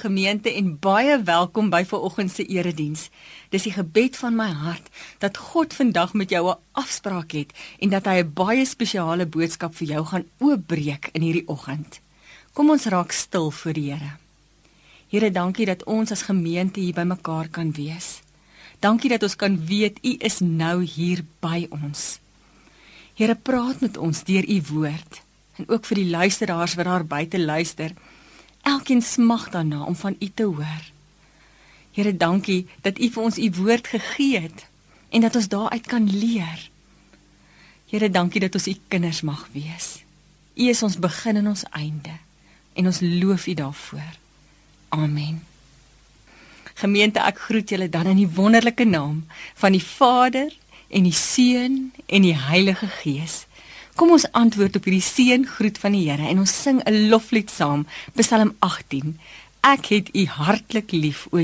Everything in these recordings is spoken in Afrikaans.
gemeente en baie welkom by vanoggend se erediens. Dis die gebed van my hart dat God vandag met jou 'n afspraak het en dat hy 'n baie spesiale boodskap vir jou gaan oopbreek in hierdie oggend. Kom ons raak stil voor die Here. Here, dankie dat ons as gemeente hier bymekaar kan wees. Dankie dat ons kan weet U is nou hier by ons. Here, praat met ons deur U woord en ook vir die luisteraars wat daar buite luister. Elkeen smag daarna om van U te hoor. Here, dankie dat U vir ons U woord gegee het en dat ons daaruit kan leer. Here, dankie dat ons U kinders mag wees. U is ons begin en ons einde en ons loof U daarvoor. Amen. Gemeente, ek groet julle dan in die wonderlike naam van die Vader en die Seun en die Heilige Gees. Kom ons antwoord op hierdie seëngroet van die Here en ons sing 'n loflied saam, Psalm 18. Ek het U hartlik lief, o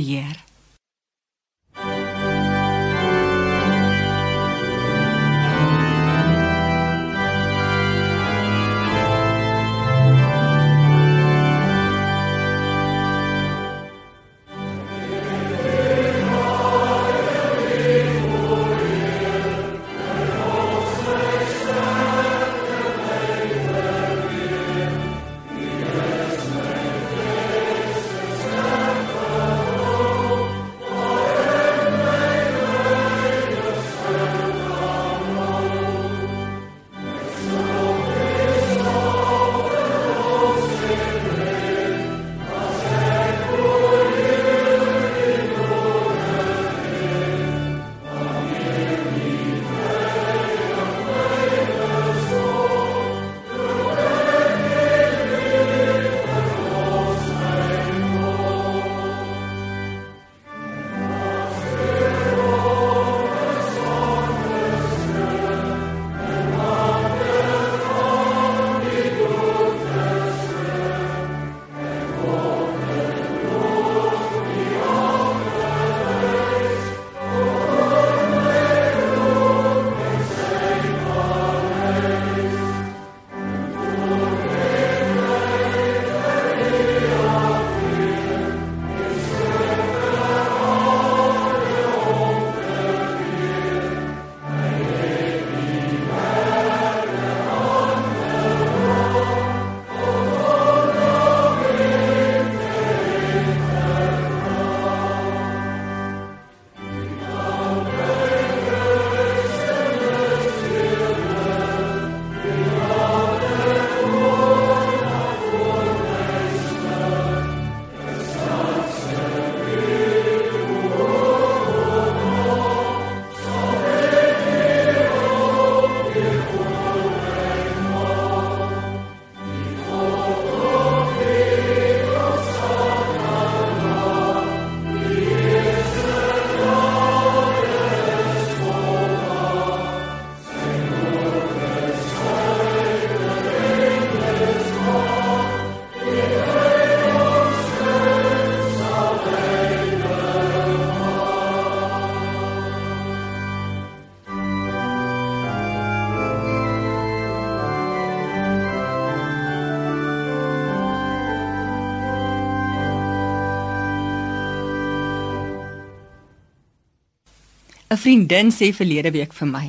Heer.'n Vriendin sê verlede week vir my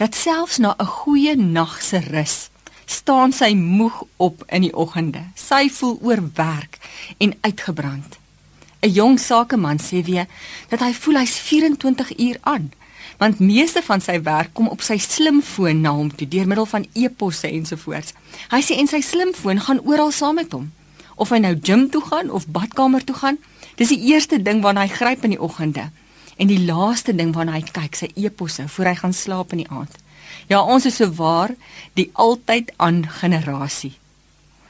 dat selfs na 'n goeie nag se rus staan sy moeg op in die oggende. Sy voel oorwerk en uitgebrand. 'n Jong sakeman sê weer dat hy voel hy's 24 uur aan, want meeste van sy werk kom op sy slimfoon na hom toe deur middel van e-posse ensovoorts. Hy sê en sy slimfoon gaan oral saam met hom. Of hy nou gym toe gaan of badkamer toe gaan, dis die eerste ding waarna hy gryp in die oggende. En die laaste ding waarna hy kyk, sy eposse voor hy gaan slaap in die aand. Ja, ons is so waar die altyd aan generasie.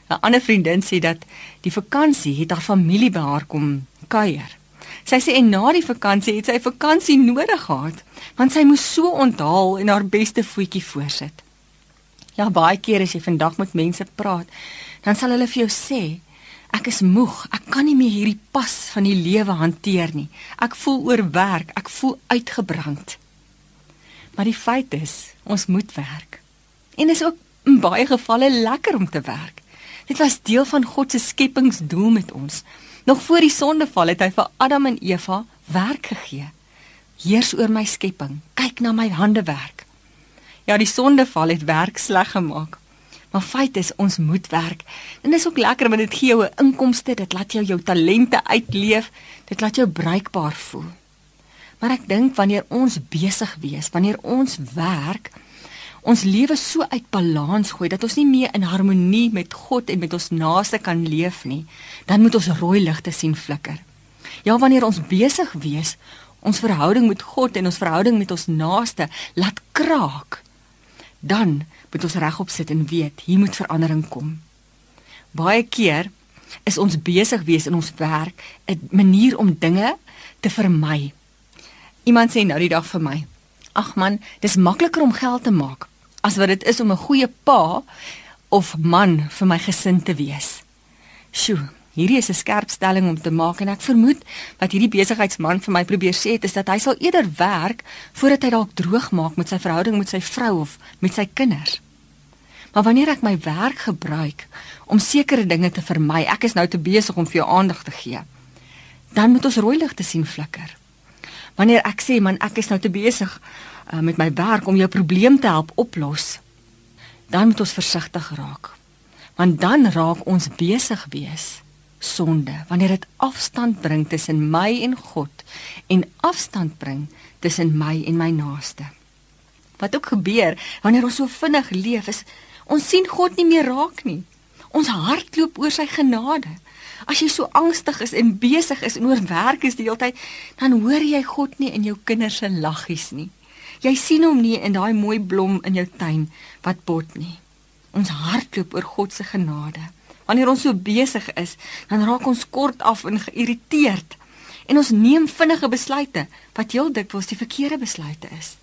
'n Ander vriendin sê dat die vakansie het haar familie by haar kom kuier. Sy sê en na die vakansie het sy vakansie nodig gehad, want sy moes so onthaal en haar beste voetjie voorsit. Ja, baie keer as jy vandag met mense praat, dan sal hulle vir jou sê Ek is moeg. Ek kan nie meer hierdie pas van die lewe hanteer nie. Ek voel oorwerk. Ek voel uitgebrand. Maar die feit is, ons moet werk. En is ook in baie gevalle lekker om te werk. Dit was deel van God se skepingsdoel met ons. Nog voor die sondeval het hy vir Adam en Eva werk gegee. Heers oor my skepping. Kyk na my hande werk. Ja, die sondeval het werk sleg gemaak. Maar feit is ons moet werk. En dit is ook lekker want dit gee jou 'n inkomste, dit laat jou jou talente uitleef, dit laat jou bruikbaar voel. Maar ek dink wanneer ons besig wees, wanneer ons werk, ons lewe so uit balans gooi dat ons nie meer in harmonie met God en met ons naaste kan leef nie, dan moet ons rooi ligte sien flikker. Ja, wanneer ons besig wees, ons verhouding met God en ons verhouding met ons naaste laat kraak, dan moet ons regop sit en weet hier moet verandering kom. Baie keer is ons besig wees in ons werk 'n manier om dinge te vermy. Iemand sê nou die dag vir my: "Ag man, dis makliker om geld te maak as wat dit is om 'n goeie pa of man vir my gesin te wees." Sjoe, hierdie is 'n skerp stelling om te maak en ek vermoed wat hierdie besigheidsman vir my probeer sê het is dat hy sal eerder werk voordat hy dalk droog maak met sy verhouding met sy vrou of met sy kinders. Maar wanneer ek my werk gebruik om sekere dinge te vermy, ek is nou te besig om vir jou aandag te gee, dan moet ons rooi ligte sien flikker. Wanneer ek sê man, ek is nou te besig uh, met my werk om jou probleem te help oplos, dan moet ons versigtig raak. Want dan raak ons besig wees sonde wanneer dit afstand bring tussen my en God en afstand bring tussen my en my naaste. Wat ook gebeur wanneer ons so vinnig leef is ons sien God nie meer raak nie. Ons hardloop oor sy genade. As jy so angstig is en besig is en oorwerk is die hele tyd, dan hoor jy God nie in jou kinders se laggies nie. Jy sien hom nie in daai mooi blom in jou tuin wat bot nie. Ons hardloop oor God se genade. Wanneer ons so besig is, dan raak ons kort af en geïrriteerd en ons neem vinnige besluite wat heel dikwels die verkeerde besluite is.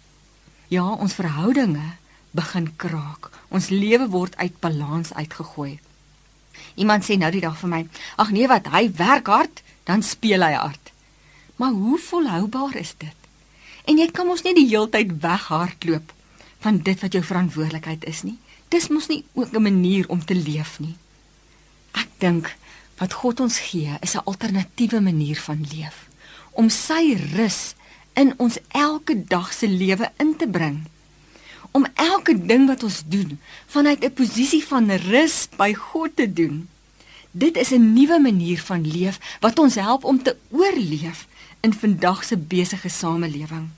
Ja, ons verhoudinge begin kraak. Ons lewe word uit balans uitgegooi. Iemand sê nou die dag vir my: "Ag nee, wat hy werk hard, dan speel hy hard." Maar hoe volhoubaar is dit? En jy kan mos nie die heeltyd weghardloop van dit wat jou verantwoordelikheid is nie. Dis mos nie ook 'n manier om te leef nie. Ek dink wat God ons gee is 'n alternatiewe manier van leef om sy rus in ons elke dag se lewe in te bring. Om elke ding wat ons doen vanuit 'n posisie van rus by God te doen. Dit is 'n nuwe manier van leef wat ons help om te oorleef in vandag se besige samelewing.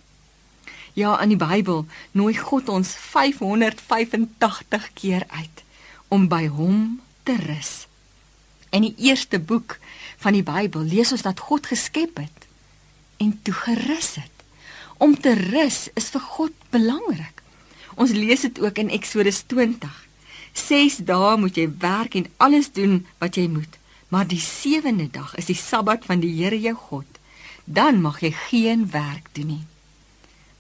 Ja, in die Bybel nooi God ons 585 keer uit om by hom te rus. In die eerste boek van die Bybel lees ons dat God geskep het en toe gerus het. Om te rus is vir God belangrik. Ons lees dit ook in Eksodus 20. 6 dae moet jy werk en alles doen wat jy moet, maar die sewende dag is die Sabbat van die Here jou God. Dan mag jy geen werk doen nie.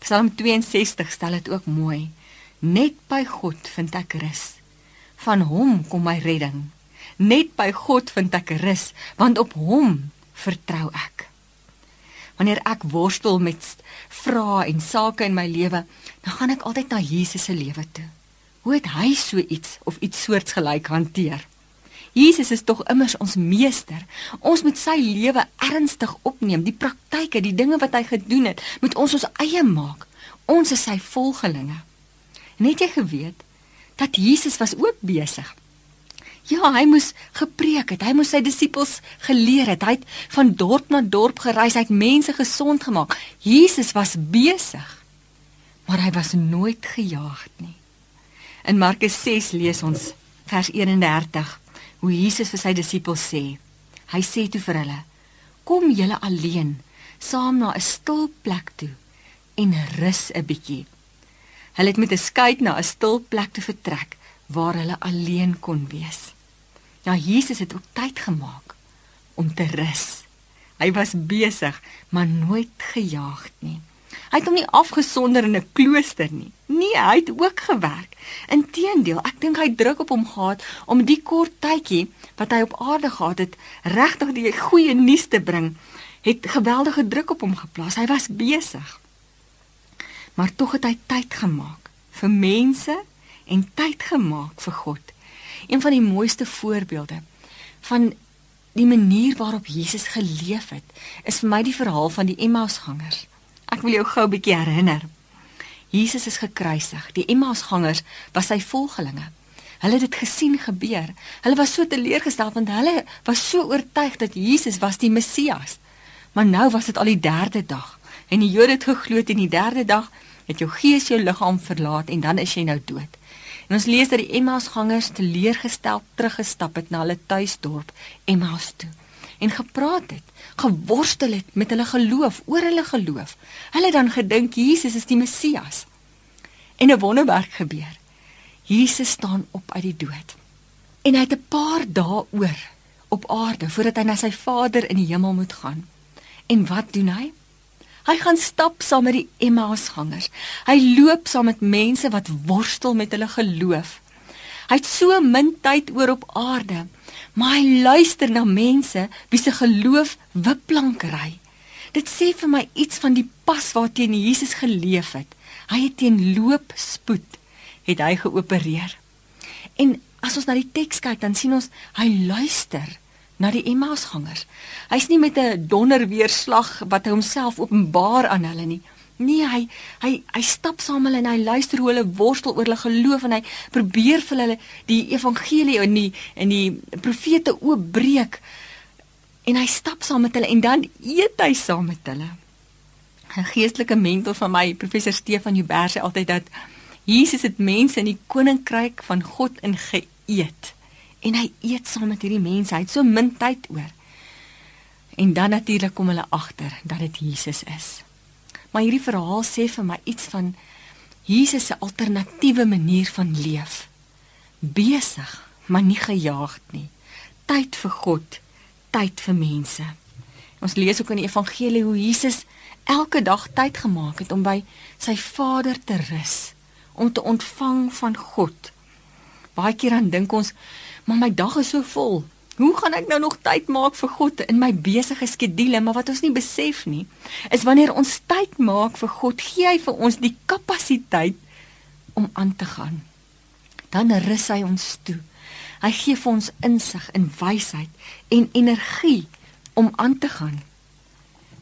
Psalm 62 stel dit ook mooi. Net by God vind ek rus. Van hom kom my redding. Net by God vind ek rus, want op Hom vertrou ek. Wanneer ek worstel met vrae en sake in my lewe, dan gaan ek altyd na Jesus se lewe toe. Hoe het hy so iets of iets soortgelyk hanteer? Jesus is tog immers ons meester. Ons moet sy lewe ernstig opneem. Die praktyke, die dinge wat hy gedoen het, moet ons ons eie maak. Ons is sy volgelinge. Net jy geweet dat Jesus was ook besig Ja, hy moes gepreek het. Hy moes sy disippels geleer het. Hy het van dorp na dorp gereis, hy het mense gesond gemaak. Jesus was besig. Maar hy was nooit gejaag nie. In Markus 6 lees ons vers 31 hoe Jesus vir sy disippels sê. Hy sê toe vir hulle: "Kom julle alleen saam na 'n stil plek toe en rus 'n bietjie." Hulle het met 'n skei na 'n stil plek toe vertrek waar hulle alleen kon wees. Ja, Jesus het ook tyd gemaak om te rus. Hy was besig, maar nooit gejaag nie. Hy het hom nie afgesonder in 'n klooster nie. Nee, hy het ook gewerk. Inteendeel, ek dink hy druk op hom gehad om die kort tydjie wat hy op aarde gehad het, regtig die goeie nuus te bring. Het geweldige druk op hom geplaas. Hy was besig. Maar tog het hy tyd gemaak vir mense en tyd gemaak vir God een van die mooiste voorbeelde van die manier waarop Jesus geleef het, is vir my die verhaal van die Emmausgangers. Ek wil jou gou 'n bietjie herinner. Jesus is gekruisig. Die Emmausgangers was sy volgelinge. Hulle het dit gesien gebeur. Hulle was so teleurgestel want hulle was so oortuig dat Jesus was die Messias. Maar nou was dit al die 3de dag en die Jode het geglo teen die 3de dag het jou gees jou liggaam verlaat en dan is jy nou dood. En ons lees dat die Emmausgangers teleurgestel teruggestap het na hulle tuisdorp Emmaus toe en gepraat het, geworstel het met hulle geloof oor hulle geloof. Hulle dan gedink Jesus is die Messias. En 'n wonderwerk gebeur. Jesus staan op uit die dood. En hy het 'n paar dae oor op aarde voordat hy na sy Vader in die hemel moet gaan. En wat doen hy? Hy gaan stap saam met die Emmausgangers. Hy loop saam met mense wat worstel met hulle geloof. Hy het so min tyd oor op aarde, maar hy luister na mense wie se geloof wipplankery. Dit sê vir my iets van die pas waarteen Jesus geleef het. Hy het teen loopspoed het hy geopereer. En as ons na die teks kyk, dan sien ons hy luister na die Emmausgangers. Hy's nie met 'n donderweerslag wat hy homself openbaar aan hulle nie. Nee, hy hy hy stap saam hulle en hy luister hoe hulle worstel oor hulle geloof en hy probeer vir hulle die evangelie en die en die profete oopbreek. En hy stap saam met hulle en dan eet hy saam met hulle. 'n Geestelike mentor van my, professor Stefan Joubert sê altyd dat Jesus het mense in die koninkryk van God ingeëet en hy eet saam met hierdie mense. Hy het so min tyd oor. En dan natuurlik kom hulle agter dat dit Jesus is. Maar hierdie verhaal sê vir my iets van Jesus se alternatiewe manier van leef. Besig, maar nie gejaagd nie. Tyd vir God, tyd vir mense. Ons lees ook in die evangelie hoe Jesus elke dag tyd gemaak het om by sy Vader te rus, om te ontvang van God. Baie keer dan dink ons, maar my dag is so vol. Hoe gaan ek nou nog tyd maak vir God in my besige skedule? Maar wat ons nie besef nie, is wanneer ons tyd maak vir God, gee hy vir ons die kapasiteit om aan te gaan. Dan rus hy ons toe. Hy gee vir ons insig en wysheid en energie om aan te gaan.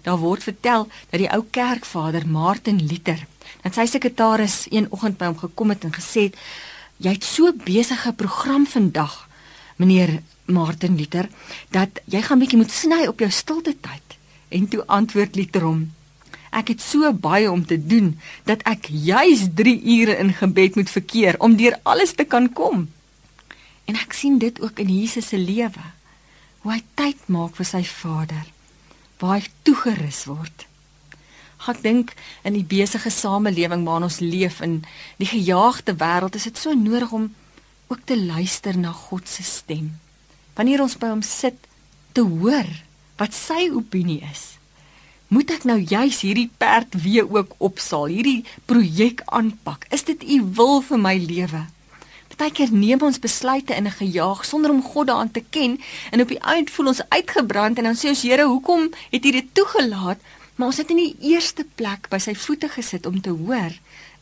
Daar word vertel dat die ou kerkvader Martin Luther, dat sy sekretaris een oggend by hom gekom het en gesê het: "Jy het so besige program vandag." Meneer Martin Luther dat jy gaan bietjie moet sny op jou stilte tyd. En toe antwoord Luther hom: Ek het so baie om te doen dat ek juis 3 ure in gebed moet verkeer om deur alles te kan kom. En ek sien dit ook in Jesus se lewe. Hoe hy tyd maak vir sy Vader, waar hy toegerus word. Ek dink in die besige samelewing waarin ons leef in die gejaagde wêreld is dit so nodig om ook te luister na God se stem. Wanneer ons by hom sit te hoor wat sy opinie is. Moet ek nou juis hierdie perd weer ook opsaal, hierdie projek aanpak? Is dit u wil vir my lewe? Partykeer neem ons besluite in 'n gejaag sonder om God daaraan te ken en op die eind voel ons uitgebrand en dan sê ons Here, hoekom het U dit toegelaat? Maar ons het in die eerste plek by sy voete gesit om te hoor,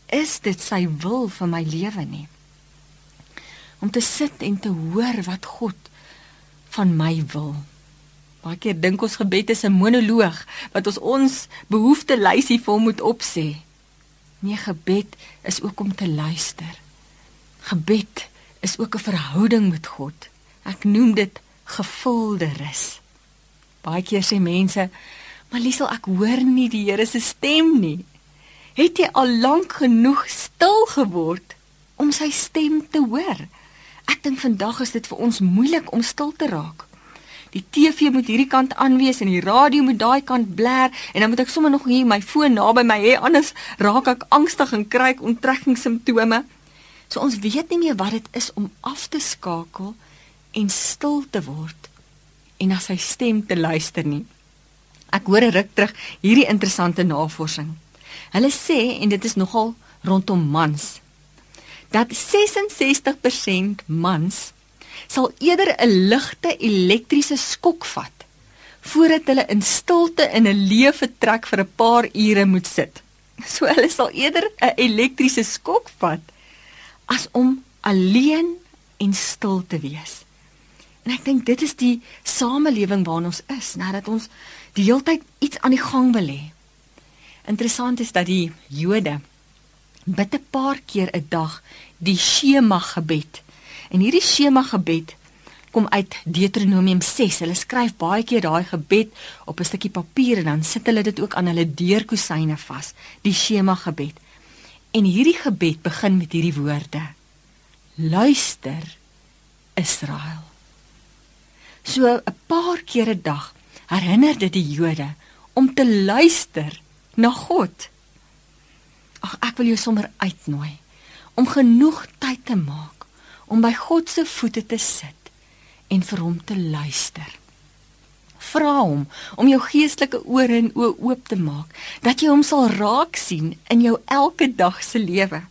is dit sy wil vir my lewe nie? Om te sit en te hoor wat God van my wil. Baie keer dink ons gebed is 'n monoloog wat ons ons behoefte lysie vir hom moet opsê. Nee, gebed is ook om te luister. Gebed is ook 'n verhouding met God. Ek noem dit gevulde rus. Baie keer sê mense, "Maar Liesel, ek hoor nie die Here se stem nie." Het jy al lank genoeg stil geword om sy stem te hoor? Ek dink vandag is dit vir ons moeilik om stil te raak. Die TV moet hierdie kant aan wees en die radio moet daai kant blaar en dan moet ek sommer nog hier my foon naby my hê anders raak ek angstig en kry onttrekkingssimptome. So ons weet nie meer wat dit is om af te skakel en stil te word en na sy stem te luister nie. Ek hoor 'n ruk terug hierdie interessante navorsing. Hulle sê en dit is nogal rondom mans dat 66% mans sal eerder 'n ligte elektriese skok vat voordat hulle in stilte in 'n leë vertrek vir 'n paar ure moet sit. So hulle sal eerder 'n elektriese skok vat as om alleen en stil te wees. En ek dink dit is die samelewing waarin ons is, nadat ons die hele tyd iets aan die gang wil hê. Interessant is dat die Jode bid 'n paar keer 'n dag die Shema gebed. En hierdie Shema gebed kom uit Deuteronomium 6. Hulle skryf baie keer daai gebed op 'n stukkie papier en dan sit hulle dit ook aan hulle deurkusyne vas, die Shema gebed. En hierdie gebed begin met hierdie woorde: Luister Israel. So 'n paar keer 'n dag herinner dit die Jode om te luister na God. Ag ek wil jou sommer uitnooi om genoeg tyd te maak om by God se voete te sit en vir hom te luister. Vra hom om jou geestelike ore en oë oop te maak dat jy hom sal raak sien in jou elke dag se lewe.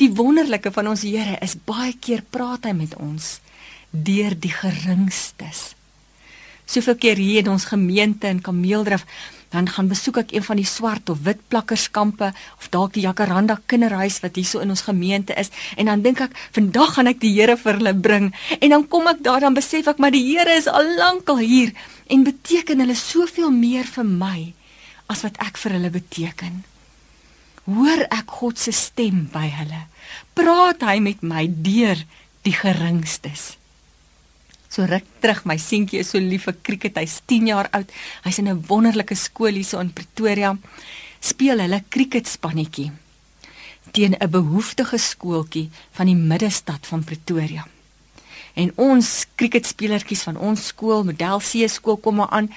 Die wonderlike van ons Here is baie keer praat hy met ons deur die geringstes. Soveel keer hier in ons gemeente in Kameeldrift dan gaan besoek ek een van die swart of wit plakkerskampe of dalk die Jacaranda kinderhuis wat hier so in ons gemeente is. En dan dink ek vandag gaan ek die Here vir hulle bring. En dan kom ek daar dan besef ek maar die Here is al lank al hier en beteken hulle soveel meer vir my as wat ek vir hulle beteken. Hoor ek God se stem by hulle? Praat hy met my deur die geringstes So ruk terug, my seentjie is so lief vir cricket. Hy's 10 jaar oud. Hy's in 'n wonderlike skool hier so in Pretoria. Speel hulle cricketspannetjie teen 'n behoeftige skooltjie van die middestad van Pretoria. En ons cricketspelertjies van ons skool, Model C skool kom maar aan.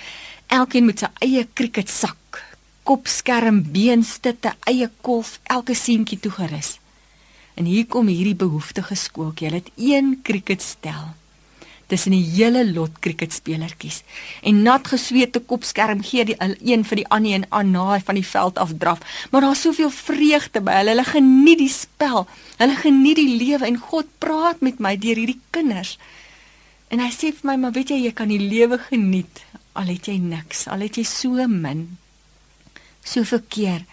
Elkeen met sy eie cricketsak, kopskerm, beenstitte, eie kolf, elke seentjie toegerus. En hier kom hierdie behoeftige skooltjie. Hulle het een cricketstel tussen die hele lot kriketspelertjies. En nat gesweete kopskerm gee die een vir die ander en aan na van die veld af draf. Maar daar's soveel vreugde by hulle. Hulle geniet die spel. Hulle geniet die lewe en God praat met my deur hierdie kinders. En hy sê vir my, "Maar weet jy, jy kan die lewe geniet al het jy niks, al het jy so min." Soveel keer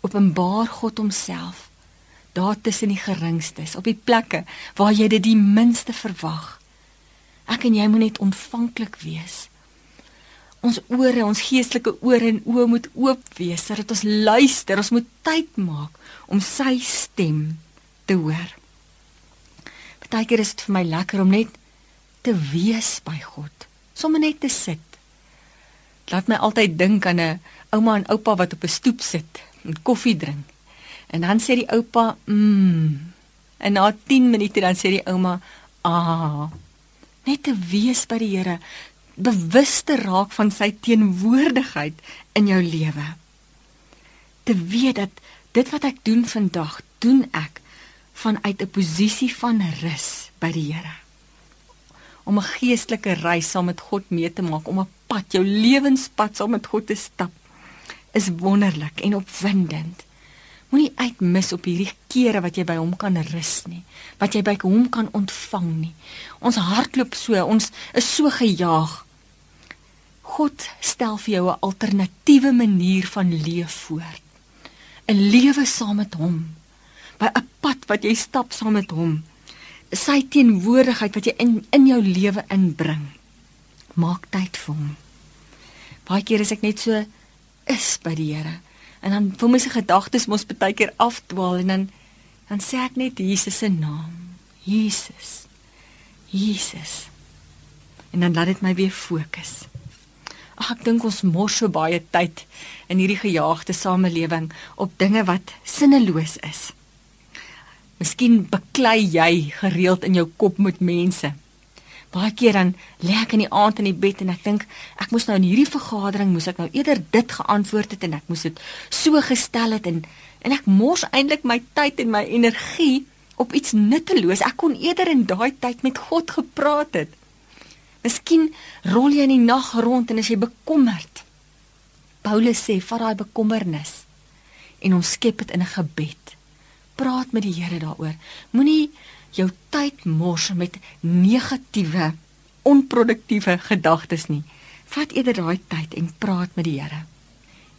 openbaar God homself daar tussen die geringstes, op die plekke waar jy dit die minste verwag. Ek en jy moet net ontvanklik wees. Ons ore, ons geestelike ore en oë moet oop wees sodat ons luister. Ons moet tyd maak om sy stem te hoor. Partykeer is dit vir my lekker om net te wees by God, sommer net te sit. Laat my altyd dink aan 'n ouma en oupa wat op 'n stoep sit en koffie drink. En dan sê die oupa, "Mmm." En na 10 minute dan sê die ouma, "Ah." Net te wees by die Here, bewus te raak van sy teenwoordigheid in jou lewe. Te weet dat dit wat ek doen vandag, doen ek vanuit 'n posisie van rus by die Here. Om 'n geestelike reis saam met God mee te maak, om 'n pad, jou lewenspad saam met God te stap, is wonderlik en opwindend. Moenie uitmis op hierdie kere wat jy by hom kan rus nie, wat jy by hom kan ontvang nie. Ons hardloop so, ons is so gejaag. God stel vir jou 'n alternatiewe manier van leef voor. 'n Lewe saam met hom. By 'n pad wat jy stap saam met hom. Sy teenwoordigheid wat jy in in jou lewe inbring. Maak tyd vir hom. Baie kere is ek net so is by die Here. En dan voel my se gedagtes mos baie keer afdwaal en dan dan sê ek net Jesus se naam. Jesus. Jesus. En dan laat dit my weer fokus. Ag ek dink ons mors so baie tyd in hierdie gejaagde samelewing op dinge wat sinneloos is. Miskien beklei jy gereeld in jou kop met mense baie keer dan lê ek in die aand in die bed en ek dink ek moes nou in hierdie vergadering moes ek nou eerder dit geantwoord het en ek moes dit so gestel het en en ek mors eintlik my tyd en my energie op iets nutteloos. Ek kon eerder in daai tyd met God gepraat het. Miskien rol jy in die nag rond en as jy bekommerd. Paulus sê vat daai bekommernis en ons skep dit in 'n gebed. Praat met die Here daaroor. Moenie jou tyd mors met negatiewe, onproduktiewe gedagtes nie. Vat eerder daai tyd en praat met die Here.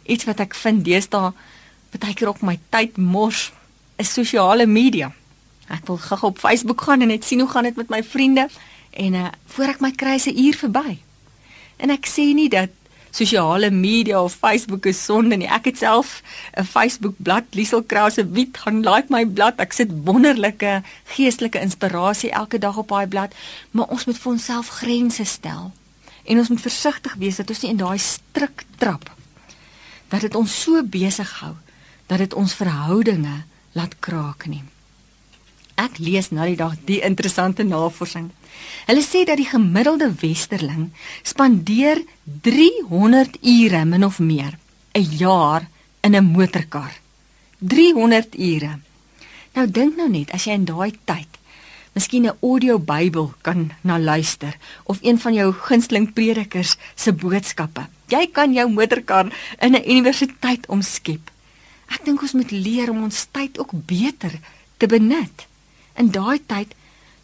Iets wat ek vind deesdae baie keer op my tyd mors is sosiale media. Ek wil gou op Facebook gaan en net sien hoe gaan dit met my vriende En uh voor ek my kry se uur verby. En ek sê nie dat sosiale media of Facebook is sonde nie. Ek het self 'n Facebook bladsy Liesel Krause Wit gaan like my blad. Ek sit wonderlike geestelike inspirasie elke dag op daai blad, maar ons moet vir onsself grense stel. En ons moet versigtig wees dat ons nie in daai strik trap dat dit ons so besig hou dat dit ons verhoudinge laat kraak nie. Ek lees nou die dag die interessante navorsing. Hulle sê dat die gemiddelde westerling spandeer 300 ure min of meer 'n jaar in 'n motorkar. 300 ure. Nou dink nou net as jy in daai tyd miskien 'n audio Bybel kan na luister of een van jou gunsteling predikers se boodskappe. Jy kan jou motorkar in 'n universiteit omskep. Ek dink ons moet leer om ons tyd ook beter te benut in daai tyd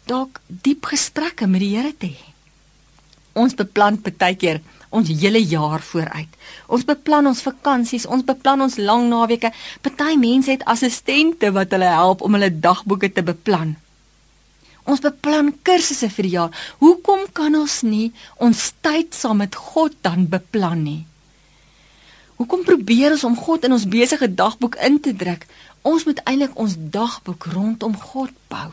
dalk diep gesprekke met die Here te hê. Ons beplan baie keer ons hele jaar vooruit. Ons beplan ons vakansies, ons beplan ons lang naweke. Party mense het assistente wat hulle help om hulle dagboeke te beplan. Ons beplan kursusse vir die jaar. Hoekom kan ons nie ons tyd saam met God dan beplan nie? Hoekom probeer ons om God in ons besige dagboek in te druk? Ons moet eintlik ons dagboek rondom God bou.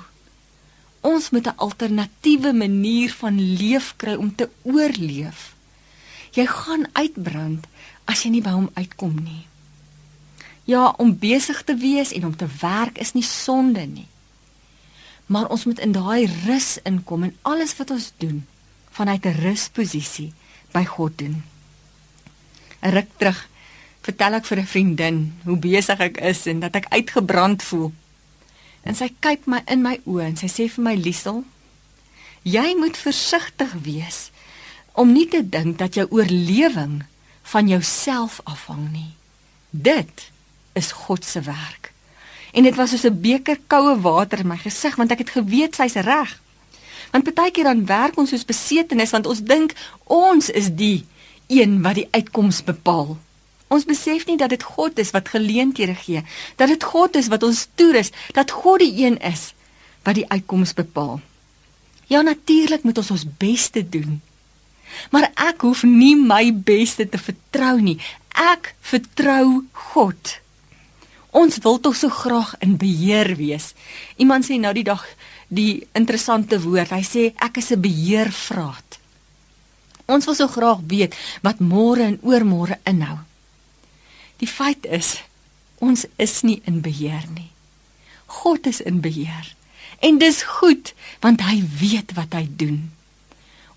Ons moet 'n alternatiewe manier van leef kry om te oorleef. Jy gaan uitbrand as jy nie by hom uitkom nie. Ja, om besig te wees en om te werk is nie sonde nie. Maar ons moet in daai rus inkom en alles wat ons doen vanuit 'n rusposisie by God doen. 'n Ruk terug vertel ek vir 'n vriendin hoe besig ek is en dat ek uitgebrand voel. En sy kyk my in my oë en sy sê vir my Liesel, jy moet versigtig wees om nie te dink dat jou oorlewing van jouself afhang nie. Dit is God se werk. En dit was soos 'n beker koue water in my gesig want ek het geweet sy's reg. Want partykeer dan werk ons soos besetenis want ons dink ons is die een wat die uitkoms bepaal. Ons besef nie dat dit God is wat geleenthede gee, dat dit God is wat ons toerus, dat God die een is wat die uitkoms bepaal. Ja natuurlik moet ons ons beste doen. Maar ek hoef nie my beste te vertrou nie. Ek vertrou God. Ons wil tog so graag in beheer wees. Iemand sê nou die dag die interessante woord. Hy sê ek is 'n beheervraat. Ons wil so graag weet wat môre en oormôre inhou. Die feit is ons is nie in beheer nie. God is in beheer. En dis goed want hy weet wat hy doen.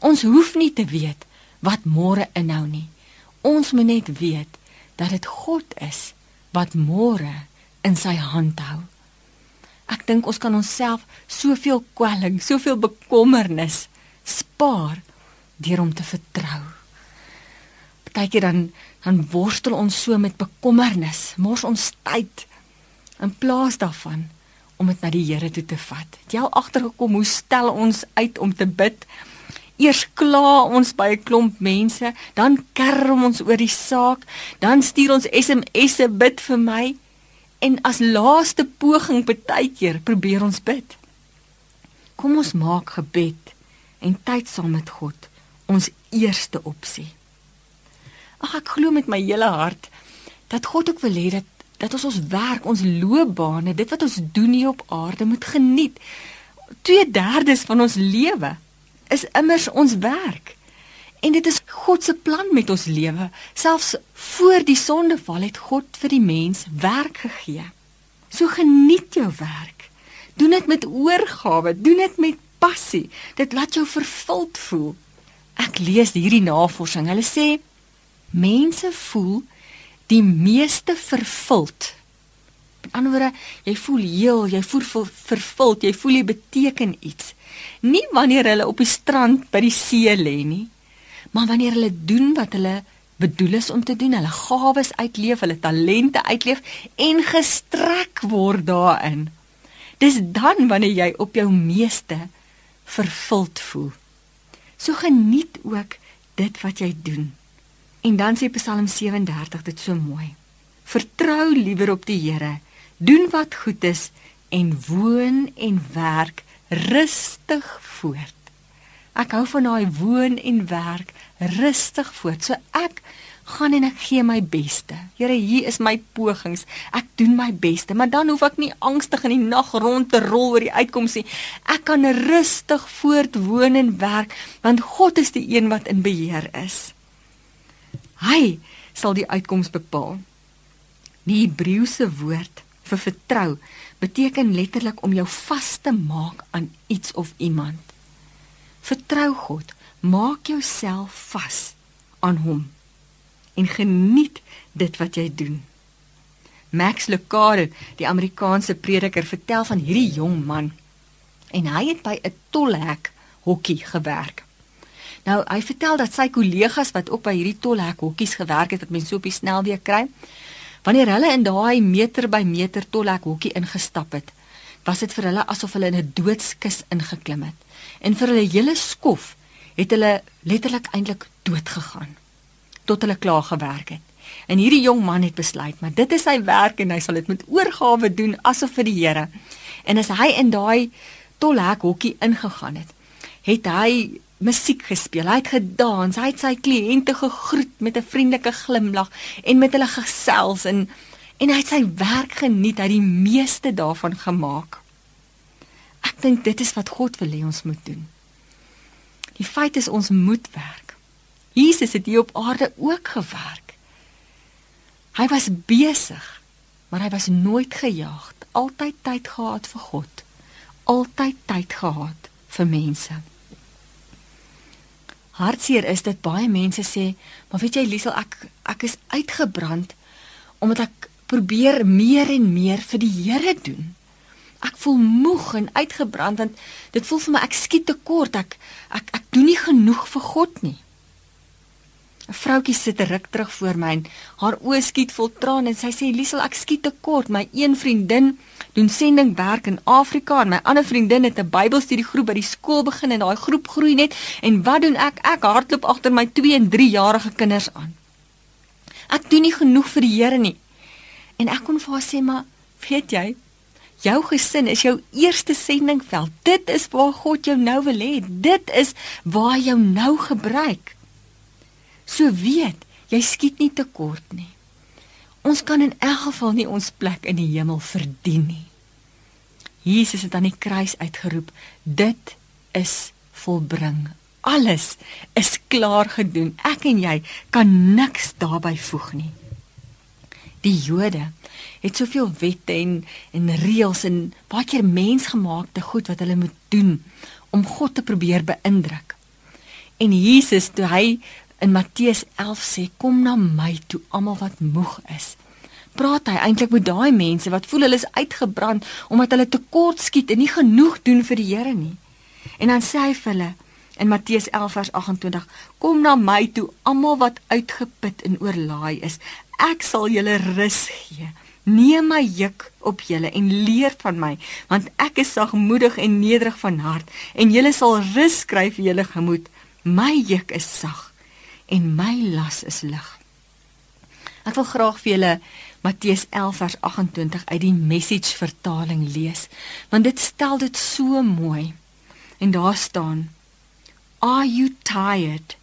Ons hoef nie te weet wat môre inhou nie. Ons moet net weet dat dit God is wat môre in sy hand hou. Ek dink ons kan onsself soveel kwelling, soveel bekommernis spaar deur om te vertrou. Partykeer dan dan worstel ons so met bekommernis, mors ons tyd in plaas daarvan om dit na die Here toe te vat. Het jy al agtergekom hoe stel ons uit om te bid? Eers kla ons by 'n klomp mense, dan kerm ons oor die saak, dan stuur ons SMS'e bid vir my en as laaste poging partykeer probeer ons bid. Kom ons maak gebed en tyd saam met God ons eerste opsie. Ag ek glo met my hele hart dat God ook wil hê dat dat ons ons werk, ons loopbane, dit wat ons doen hier op aarde moet geniet. 2/3 van ons lewe is immers ons werk. En dit is God se plan met ons lewe. Selfs voor die sondeval het God vir die mens werk gegee. So geniet jou werk. Doen dit met oorgawe, doen dit met passie. Dit laat jou vervuld voel. Ek lees hierdie navorsing. Hulle sê mense voel die meeste vervuld. Met ander woorde, jy voel heel, jy voel vervuld, jy voel jy beteken iets. Nie wanneer hulle op die strand by die see lê nie, maar wanneer hulle doen wat hulle bedoel is om te doen, hulle gawes uitleef, hulle talente uitleef en gestrek word daarin. Dis dan wanneer jy op jou meeste vervuld voel. So geniet ook dit wat jy doen. En dan sê Psalm 37 dit so mooi. Vertrou liewer op die Here, doen wat goed is en woon en werk rustig voort. Ek hou van daai woon en werk rustig voort. So ek gaan en ek gee my beste. Here, hier is my pogings. Ek doen my beste, maar dan hoef ek nie angstig in die nag rond te rol oor die uitkoms nie. Ek kan rustig voortwoon en werk, want God is die een wat in beheer is. Hy sal die uitkoms bepaal. Die Hebreëse woord vir vertrou beteken letterlik om jou vas te maak aan iets of iemand. Vertrou God, maak jouself vas aan hom en geniet dit wat jy doen. Max Lucado, die Amerikaanse prediker, vertel van hierdie jong man en hy het by 'n tolhek hokkie gewerk. Nou, hy vertel dat sy kollegas wat ook by hierdie tolhek hokkies gewerk het, wat mense so op die snelweeg kry, wanneer hulle in daai meter by meter tolhek hokkie ingestap het, was dit vir hulle asof hulle in 'n doodskus ingeklim het. En vir hulle hele skof het hulle letterlik eintlik dood gegaan tot hulle klaar gewerk het. En hierdie jong man het besluit, maar dit is sy werk en hy sal dit met oorgawe doen asof vir die Here. En as hy in daai tolhek hokkie ingegaan het, het hy musiek gespeel, hy het gedans, hy het sy kliënte gegroet met 'n vriendelike glimlag en met hulle gesels en en hy het sy werk geniet, hy het die meeste daarvan gemaak. Ek dink dit is wat God wil hê ons moet doen. Die feit is ons moet werk. Jesus het hier op aarde ook gewerk. Hy was besig, maar hy was nooit gejaag, altyd tyd gehad vir God, altyd tyd gehad vir mense. Hartseer is dit baie mense sê, maar weet jy Liesel, ek ek is uitgebrand omdat ek probeer meer en meer vir die Here doen. Ek voel moeg en uitgebrand want dit voel vir my ek skiet te kort. Ek ek ek doen nie genoeg vir God nie. 'n Vroutjie sit ruk terug voor my en haar oë skiet vol trane en sy sê Liesel ek skiet te kort. My een vriendin doen sendingwerk in Afrika en my ander vriendin het 'n Bybelstudiegroep by die skool begin en daai groep groei net en wat doen ek? Ek hardloop agter my 2 en 3 jarige kinders aan. Ek doen nie genoeg vir die Here nie. En ek kon vir haar sê maar weet jy Jou gesin is jou eerste sendingveld. Dit is waar God jou nou wil hê. Dit is waar hy jou nou gebruik. So weet, jy skiet nie te kort nie. Ons kan in elk geval nie ons plek in die hemel verdien nie. Jesus het aan die kruis uitgeroep, dit is volbring. Alles is klaar gedoen. Ek en jy kan niks daarbey voeg nie. Die Jode het soveel wette en en reëls en baie keer mensgemaakte goed wat hulle moet doen om God te probeer beïndruk. En Jesus toe hy in Matteus 11 sê kom na my toe almal wat moeg is. Praat hy eintlik met daai mense wat voel hulle is uitgebrand omdat hulle tekort skiet en nie genoeg doen vir die Here nie. En dan sê hy vir hulle in Matteus 11 vers 28 kom na my toe almal wat uitgeput en oorlaai is. Ek sal julle rus gee. Neem my juk op julle en leer van my, want ek is sagmoedig en nederig van hart, en julle sal rus kry vir julle gemoed. My juk is sag en my las is lig. Ek wil graag vir julle Matteus 11 vers 28 uit die Message vertaling lees, want dit stel dit so mooi. En daar staan: Are you tired,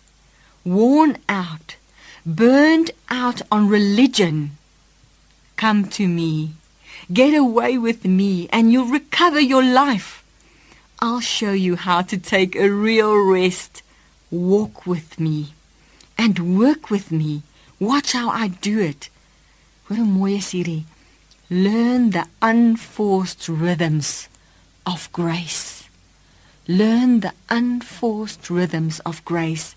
worn out, burned out on religion? Come to me. Get away with me and you'll recover your life. I'll show you how to take a real rest. Walk with me and work with me. Watch how I do it. Wat 'n mooi is hierdie. Learn the unforced rhythms of grace. Learn the unforced rhythms of grace.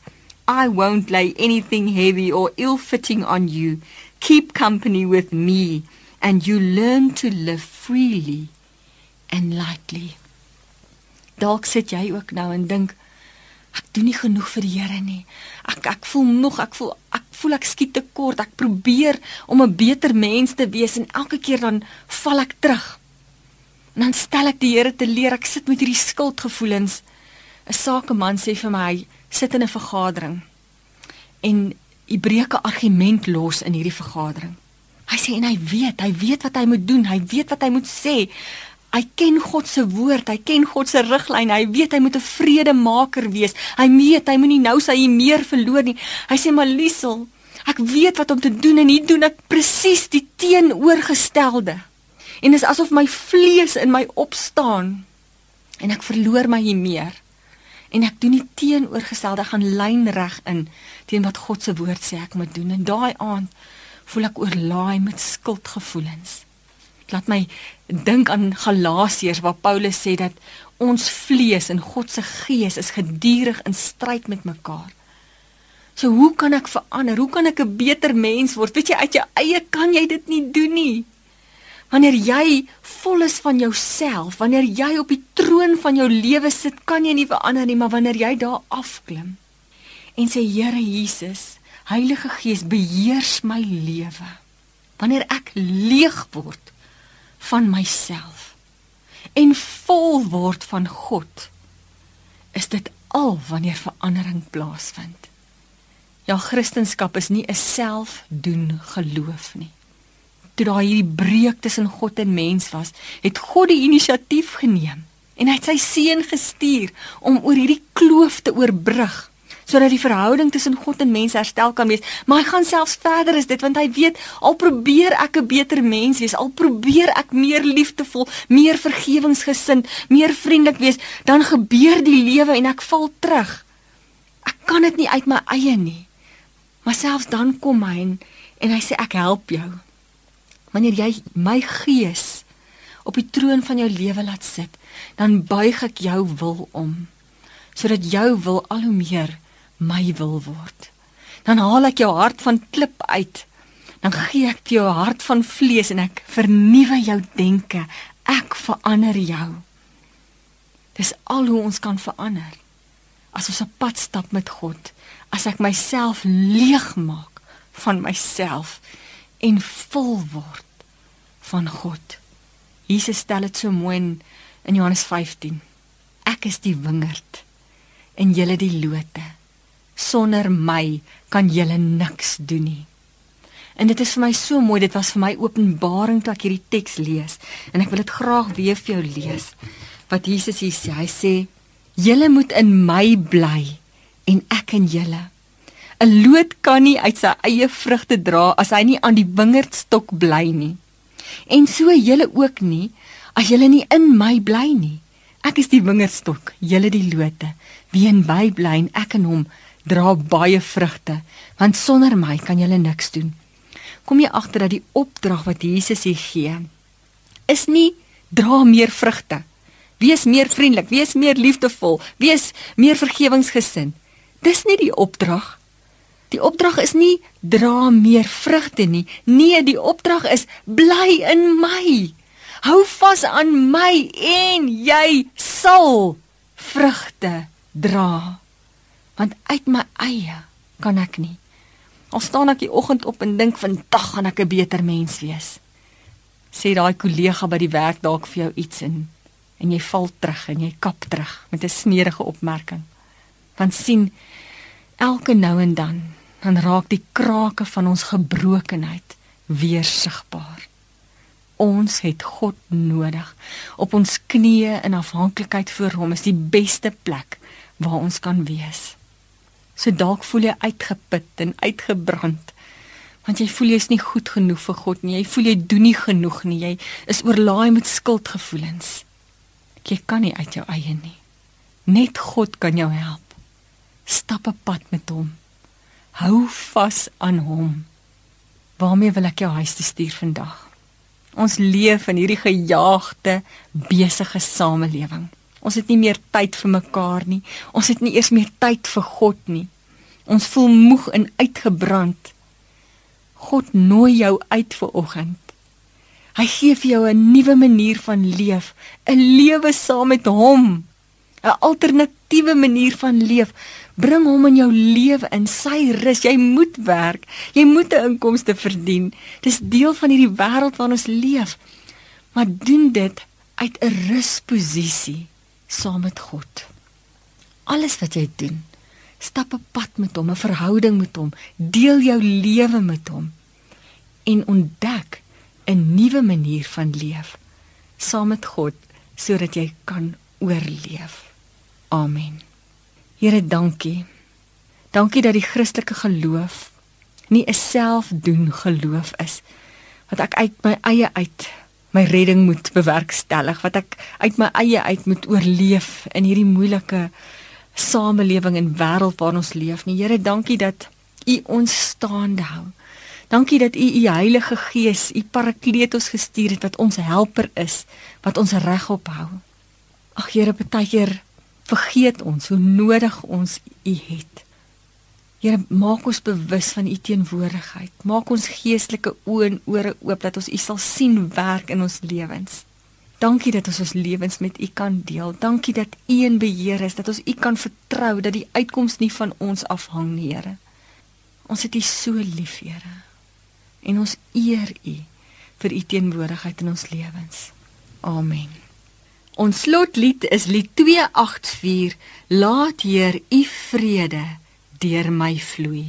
I won't lay anything heavy or ill-fitting on you. Keep company with me and you learn to live freely and lightly. Dalk sit jy ook nou en dink ek doen nie genoeg vir die Here nie. Ek ek voel nog, ek voel ek voel ek skiet te kort. Ek probeer om 'n beter mens te wees en elke keer dan val ek terug. En dan stel ek die Here te leer. Ek sit met hierdie skuldgevoelens. 'n Sakeman sê vir my, sit in 'n vergadering en hy breek 'n argument los in hierdie vergadering. Hy sê en hy weet, hy weet wat hy moet doen. Hy weet wat hy moet sê. Hy ken God se woord, hy ken God se riglyne. Hy weet hy moet 'n vredemaker wees. Hy weet hy moenie nou sy meer verloor nie. Hy sê maar Liesel, ek weet wat om te doen en hier doen ek presies die teenoorgestelde. En dit is asof my vlees in my opstaan en ek verloor my hier meer. En ek doen die teenoorgestelde gaan lynreg in teen wat God se woord sê ek moet doen. En daai aand voel ek oorlaai met skuldgevoelens. Laat my dink aan Galasiërs waar Paulus sê dat ons vlees en God se gees is gedurig in stryd met mekaar. So hoe kan ek verander? Hoe kan ek 'n beter mens word? Weet jy uit jou eie kan jy dit nie doen nie. Wanneer jy vol is van jouself, wanneer jy op die troon van jou lewe sit, kan jy nie verander nie, maar wanneer jy daar afklim en sê Here Jesus, Heilige Gees beheers my lewe. Wanneer ek leeg word van myself en vol word van God, is dit al wanneer verandering plaasvind. Ja, Christendom is nie 'n selfdoen geloof nie. Toe daar hierdie breuk tussen God en mens was, het God die inisiatief geneem en hy het sy seun gestuur om oor hierdie kloof te oorbrug sodat die verhouding tussen God en mens herstel kan wees. Maar hy gaan selfs verder as dit want hy weet al probeer ek 'n beter mens wees, al probeer ek meer liefdevol, meer vergewensgesind, meer vriendelik wees, dan gebeur die lewe en ek val terug. Ek kan dit nie uit my eie nie. Maar selfs dan kom hy en, en hy sê ek help jou. Wanneer jy my gees op die troon van jou lewe laat sit, dan buig ek jou wil om sodat jou wil al hoe meer my wil word. Dan haal ek jou hart van klip uit. Dan gee ek jou hart van vlees en ek vernuwe jou denke. Ek verander jou. Dis al hoe ons kan verander. As ons 'n pad stap met God, as ek myself leegmaak van myself en vol word van God. Jesus stel dit so mooi in, in Johannes 15. Ek is die wingerd en julle die lote sonder my kan julle niks doen nie. En dit is vir my so mooi, dit was vir my openbaring toe ek hierdie teks lees en ek wil dit graag weer vir jou lees. Wat Jesus hier sê, hy sê: "Julle moet in my bly en ek in julle." 'n Loot kan nie uit sy eie vrugte dra as hy nie aan die wingerdstok bly nie. En so julle ook nie as julle nie in my bly nie. Ek is die wingerdstok, julle die lote. Wie in my bly en ek in hom, dra baie vrugte, want sonder my kan julle niks doen. Kom jy agter dat die opdrag wat Jesus hier gee, is nie dra meer vrugte. Wees meer vriendelik, wees meer liefdevol, wees meer vergewingsgesind. Dis nie die opdrag. Die opdrag is nie dra meer vrugte nie. Nee, die opdrag is bly in my. Hou vas aan my en jy sal vrugte dra want uit my eie kan ek nie. Al staan ek die oggend op en dink vandag gaan ek 'n beter mens wees. Sê daai kollega by die werk dalk vir jou iets in en jy val terug en jy kap terug met 'n sneerige opmerking. Want sien elke nou en dan dan raak die krake van ons gebrokenheid weer sigbaar. Ons het God nodig. Op ons knieë in afhanklikheid voor hom is die beste plek waar ons kan wees. So dalk voel jy uitgeput en uitgebrand. Want jy voel jy's nie goed genoeg vir God nie. Jy voel jy doen nie genoeg nie. Jy is oorlaai met skuldgevoelens. Jy kan nie uit jou eie nie. Net God kan jou help. Stap 'n pad met hom. Hou vas aan hom. Waarmee wil ek jou huis toe stuur vandag? Ons leef in hierdie gejaagde, besige samelewing. Ons het nie meer tyd vir mekaar nie. Ons het nie eers meer tyd vir God nie. Ons voel moeg en uitgebrand. God nooi jou uit vir oggend. Hy gee vir jou 'n nuwe manier van leef, 'n lewe saam met hom. 'n Alternatiewe manier van leef. Bring hom in jou lewe in sy rus. Jy moet werk. Jy moet 'n inkomste verdien. Dis deel van hierdie wêreld waarin ons leef. Maar doen dit uit 'n rusposisie saam met God. Alles wat jy doen, stap 'n pad met hom, 'n verhouding met hom, deel jou lewe met hom en ontdek 'n nuwe manier van leef saam met God sodat jy kan oorleef. Amen. Here, dankie. Dankie dat die Christelike geloof nie 'n selfdoen geloof is wat ek uit my eie uit my redding moet bewerkstellig, wat ek uit my eie uit moet oorleef in hierdie moeilike samelewing en wêreld waarin ons leef nie. Here, dankie dat U ons staande hou. Dankie dat U U Heilige Gees, U Parakletos gestuur het wat ons helper is, wat ons regop hou. Ag Here, baie keer vergeet ons hoe nodig ons U het. Here, maak ons bewus van U teenwoordigheid. Maak ons geestelike oë en ore oop dat ons U sal sien werk in ons lewens. Dankie dat ons ons lewens met U kan deel. Dankie dat U in beheer is, dat ons U kan vertrou dat die uitkoms nie van ons afhang nie, Here. Ons het U so lief, Here. En ons eer U vir U teenwoordigheid in ons lewens. Amen. Ons slotlied is lied 284 Laat Heer U vrede deur my vloei.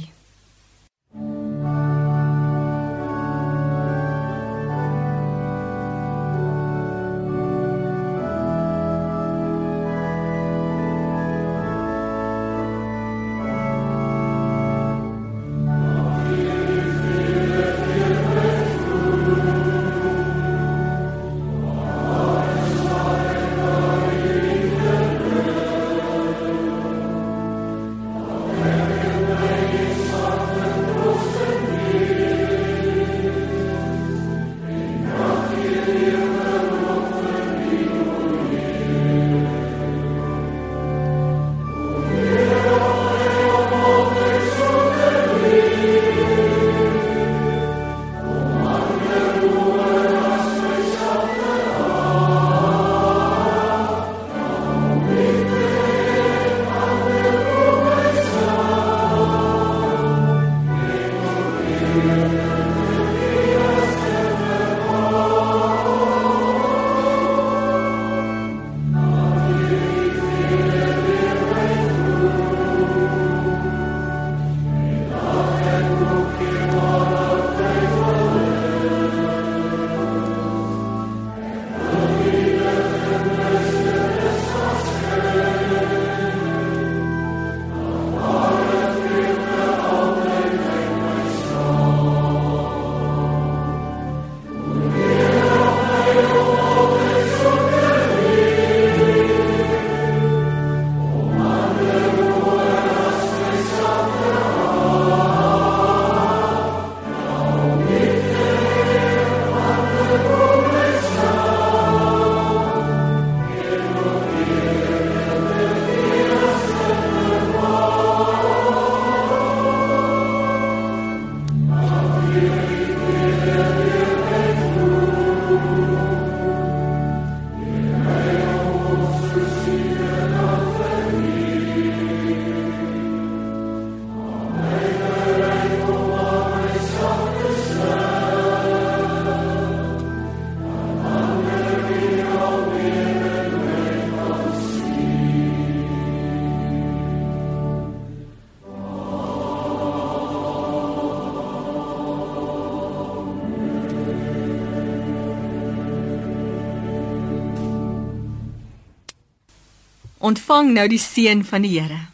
Ontvang nou die seën van die Here.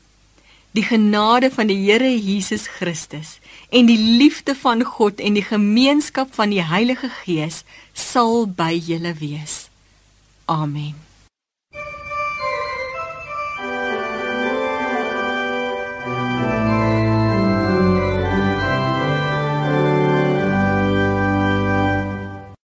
Die genade van die Here Jesus Christus en die liefde van God en die gemeenskap van die Heilige Gees sal by julle wees. Amen.